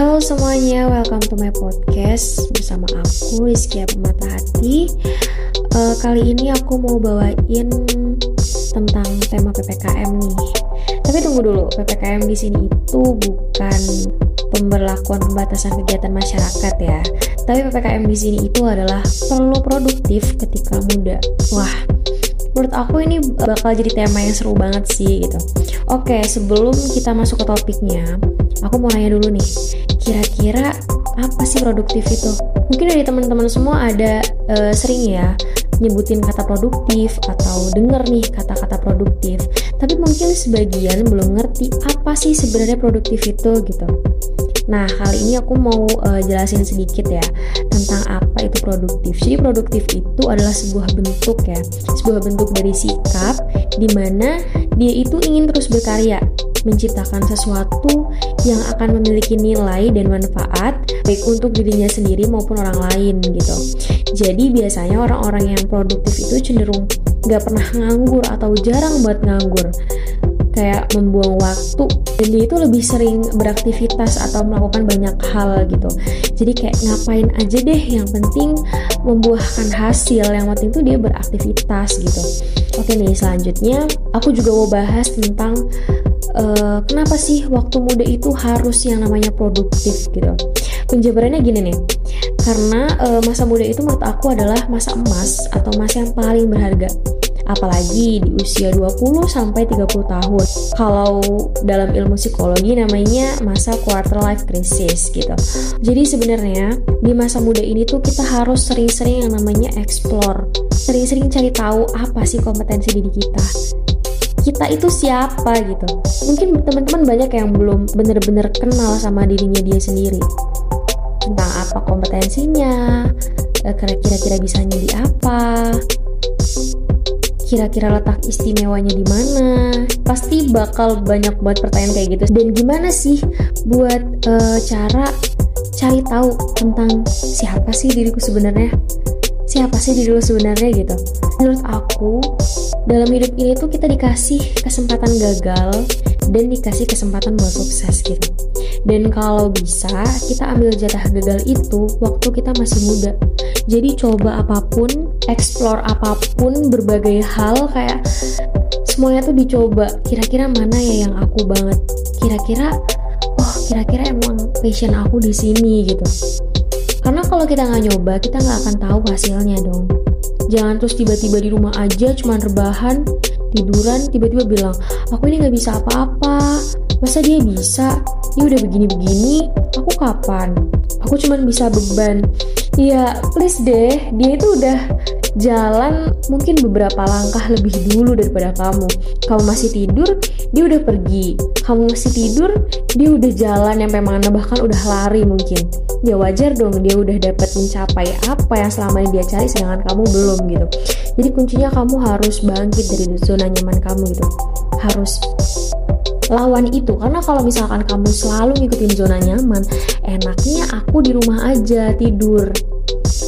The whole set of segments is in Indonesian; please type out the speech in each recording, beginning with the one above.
Halo semuanya, welcome to my podcast bersama aku Rizky Permata Hati. Uh, kali ini aku mau bawain tentang tema PPKM nih. Tapi tunggu dulu, PPKM di sini itu bukan pemberlakuan pembatasan kegiatan masyarakat ya. Tapi PPKM di sini itu adalah perlu produktif ketika muda. Wah, menurut aku ini bakal jadi tema yang seru banget sih gitu. Oke, sebelum kita masuk ke topiknya, aku mau nanya dulu nih, kira-kira apa sih produktif itu? Mungkin dari teman-teman semua ada uh, sering ya nyebutin kata produktif atau denger nih kata-kata produktif, tapi mungkin sebagian belum ngerti apa sih sebenarnya produktif itu gitu. Nah, kali ini aku mau uh, jelasin sedikit ya tentang apa itu produktif. Jadi produktif itu adalah sebuah bentuk ya, sebuah bentuk dari sikap di mana dia itu ingin terus berkarya menciptakan sesuatu yang akan memiliki nilai dan manfaat baik untuk dirinya sendiri maupun orang lain gitu. Jadi biasanya orang-orang yang produktif itu cenderung gak pernah nganggur atau jarang buat nganggur. Kayak membuang waktu. Dan dia itu lebih sering beraktivitas atau melakukan banyak hal gitu. Jadi kayak ngapain aja deh yang penting membuahkan hasil. Yang penting tuh dia beraktivitas gitu. Oke nih selanjutnya aku juga mau bahas tentang uh, kenapa sih waktu muda itu harus yang namanya produktif gitu? Penjabarannya gini nih. Karena uh, masa muda itu menurut aku adalah masa emas atau masa yang paling berharga. Apalagi di usia 20 sampai 30 tahun. Kalau dalam ilmu psikologi namanya masa quarter life crisis gitu. Jadi sebenarnya di masa muda ini tuh kita harus sering-sering yang namanya explore, sering-sering cari tahu apa sih kompetensi diri kita kita itu siapa gitu. Mungkin teman-teman banyak yang belum bener-bener kenal sama dirinya dia sendiri. Tentang apa kompetensinya eh, kira-kira bisa di apa kira-kira letak istimewanya di mana. Pasti bakal banyak buat pertanyaan kayak gitu. Dan gimana sih buat uh, cara cari tahu tentang siapa sih diriku sebenarnya? Siapa sih diri lo sebenarnya gitu? Menurut aku dalam hidup ini tuh kita dikasih kesempatan gagal dan dikasih kesempatan buat sukses gitu. Dan kalau bisa kita ambil jatah gagal itu waktu kita masih muda. Jadi coba apa pun explore apa pun berbagai hal kayak semuanya tuh dicoba. Kira-kira mana ya yang aku banget? Kira-kira oh kira-kira emang passion aku di sini gitu. Karena kalau kita nggak nyoba, kita nggak akan tahu hasilnya dong. Jangan terus tiba-tiba di rumah aja cuma rebahan, tiduran, tiba-tiba bilang, aku ini nggak bisa apa-apa. Masa dia bisa? Dia udah begini-begini, aku kapan? Aku cuma bisa beban. Ya, please deh, dia itu udah jalan mungkin beberapa langkah lebih dulu daripada kamu. Kamu masih tidur, dia udah pergi. Kamu masih tidur, dia udah jalan sampai mana bahkan udah lari mungkin. Ya wajar dong dia udah dapat mencapai apa yang selama ini dia cari sedangkan kamu belum gitu. Jadi kuncinya kamu harus bangkit dari zona nyaman kamu gitu. Harus lawan itu karena kalau misalkan kamu selalu ngikutin zona nyaman enaknya aku di rumah aja tidur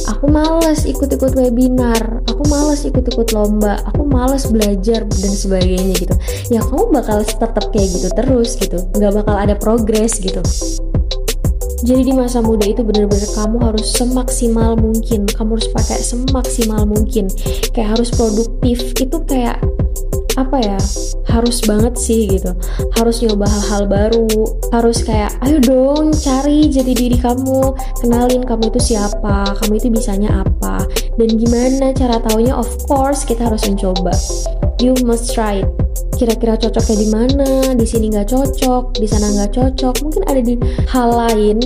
aku males ikut-ikut webinar aku males ikut-ikut lomba aku males belajar dan sebagainya gitu. Ya kamu bakal tetap kayak gitu terus gitu nggak bakal ada progres gitu. Jadi di masa muda itu bener-bener kamu harus semaksimal mungkin kamu harus pakai semaksimal mungkin. Kayak harus produktif itu kayak apa ya harus banget sih gitu. Harus nyoba hal-hal baru. Harus kayak ayo dong cari jadi diri kamu. Kenalin kamu itu siapa kamu itu bisanya apa dan gimana cara taunya? Of course kita harus mencoba. You must try it. Kira-kira cocoknya di mana? Di sini nggak cocok di sana nggak cocok. Mungkin ada di hal lain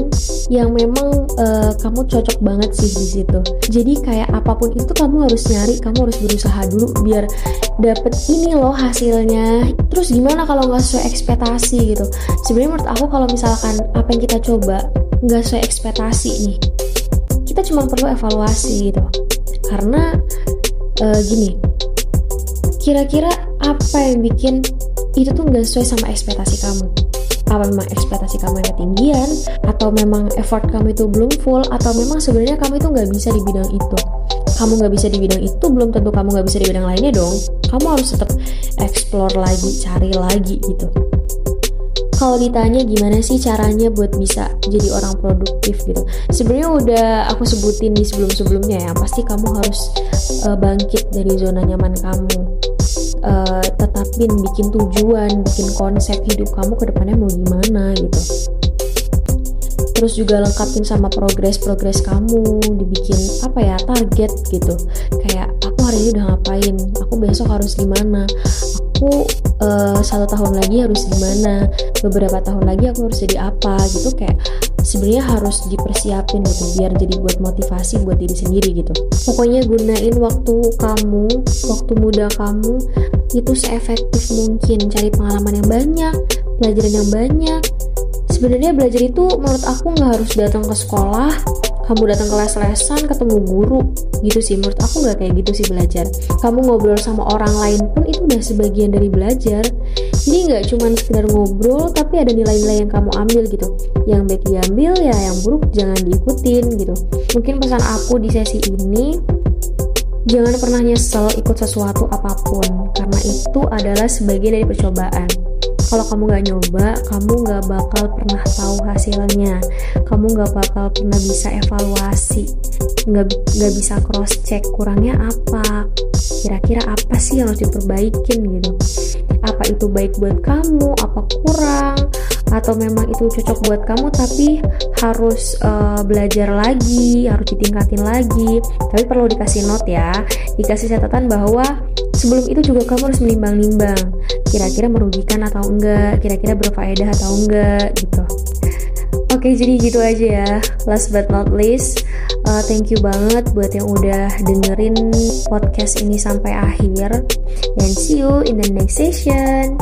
yang memang uh, kamu cocok banget sih di situ. Jadi kayak apa pun itu kamu harus nyari kamu harus berusaha dulu biar dapet ini loh hasilnya. Terus gimana kalau nggak sesuai ekspektasi gitu? Sebenarnya menurut aku kalau misalkan apa yang kita coba nggak sesuai ekspektasi nih kita cuma perlu evaluasi gitu karena uh, gini kira-kira apa yang bikin itu tuh nggak sesuai sama ekspektasi kamu? Apa memang ekspektasi kamu yang ketinggian? Atau memang effort kamu itu belum full? Atau memang sebenarnya kamu itu nggak bisa di bidang itu? Kamu nggak bisa di bidang itu belum tentu kamu nggak bisa di bidang lainnya dong. Kamu harus tetap explore lagi cari lagi gitu kalau ditanya gimana sih caranya buat bisa jadi orang produktif gitu. Sebenarnya udah aku sebutin di sebelum-sebelumnya ya pasti kamu harus uh, bangkit dari zona nyaman kamu. Uh, tetapin bikin tujuan bikin konsep hidup kamu ke depannya mau gimana gitu. Terus juga lengkapin sama progres-progres kamu dibikin apa ya target gitu. Kayak aku hari ini udah ngapain? Aku besok harus gimana uh, satu tahun lagi harus gimana? Beberapa tahun lagi aku harus jadi apa gitu. Kayak sebenarnya harus dipersiapin gitu biar jadi buat motivasi buat diri sendiri gitu. Pokoknya gunain waktu kamu waktu muda kamu itu seefektif mungkin. Cari pengalaman yang banyak pelajaran yang banyak. Sebenarnya belajar itu menurut aku nggak harus datang ke sekolah kamu datang ke les-lesan ketemu guru. Gitu sih menurut aku nggak kayak gitu sih belajar. Kamu ngobrol sama orang lain pun itu udah sebagian dari belajar. Jadi nggak cuma sekedar ngobrol tapi ada nilai-nilai yang kamu ambil gitu. Yang baik diambil ya yang buruk jangan diikutin gitu. Mungkin pesan aku di sesi ini jangan pernah nyesel ikut sesuatu apa pun. Karena itu adalah sebagian dari percobaan kalau kamu gak nyoba kamu gak bakal pernah tahu hasilnya. Kamu gak bakal pernah bisa evaluasi. Gak, gak bisa cross check kurangnya apa. Kira-kira apa sih yang harus diperbaikin gitu? Apa itu baik buat kamu? Apa kurang atau memang itu cocok buat kamu tapi harus uh, belajar lagi harus ditingkatin lagi tapi perlu dikasih note ya dikasih catatan bahwa sebelum itu juga kamu harus menimbang-nimbang kira-kira merugikan atau enggak kira-kira berfaedah atau enggak gitu Oke, jadi gitu aja ya. Last but not least, uh, thank you banget buat yang udah dengerin podcast ini sampai akhir. And see you in the next session.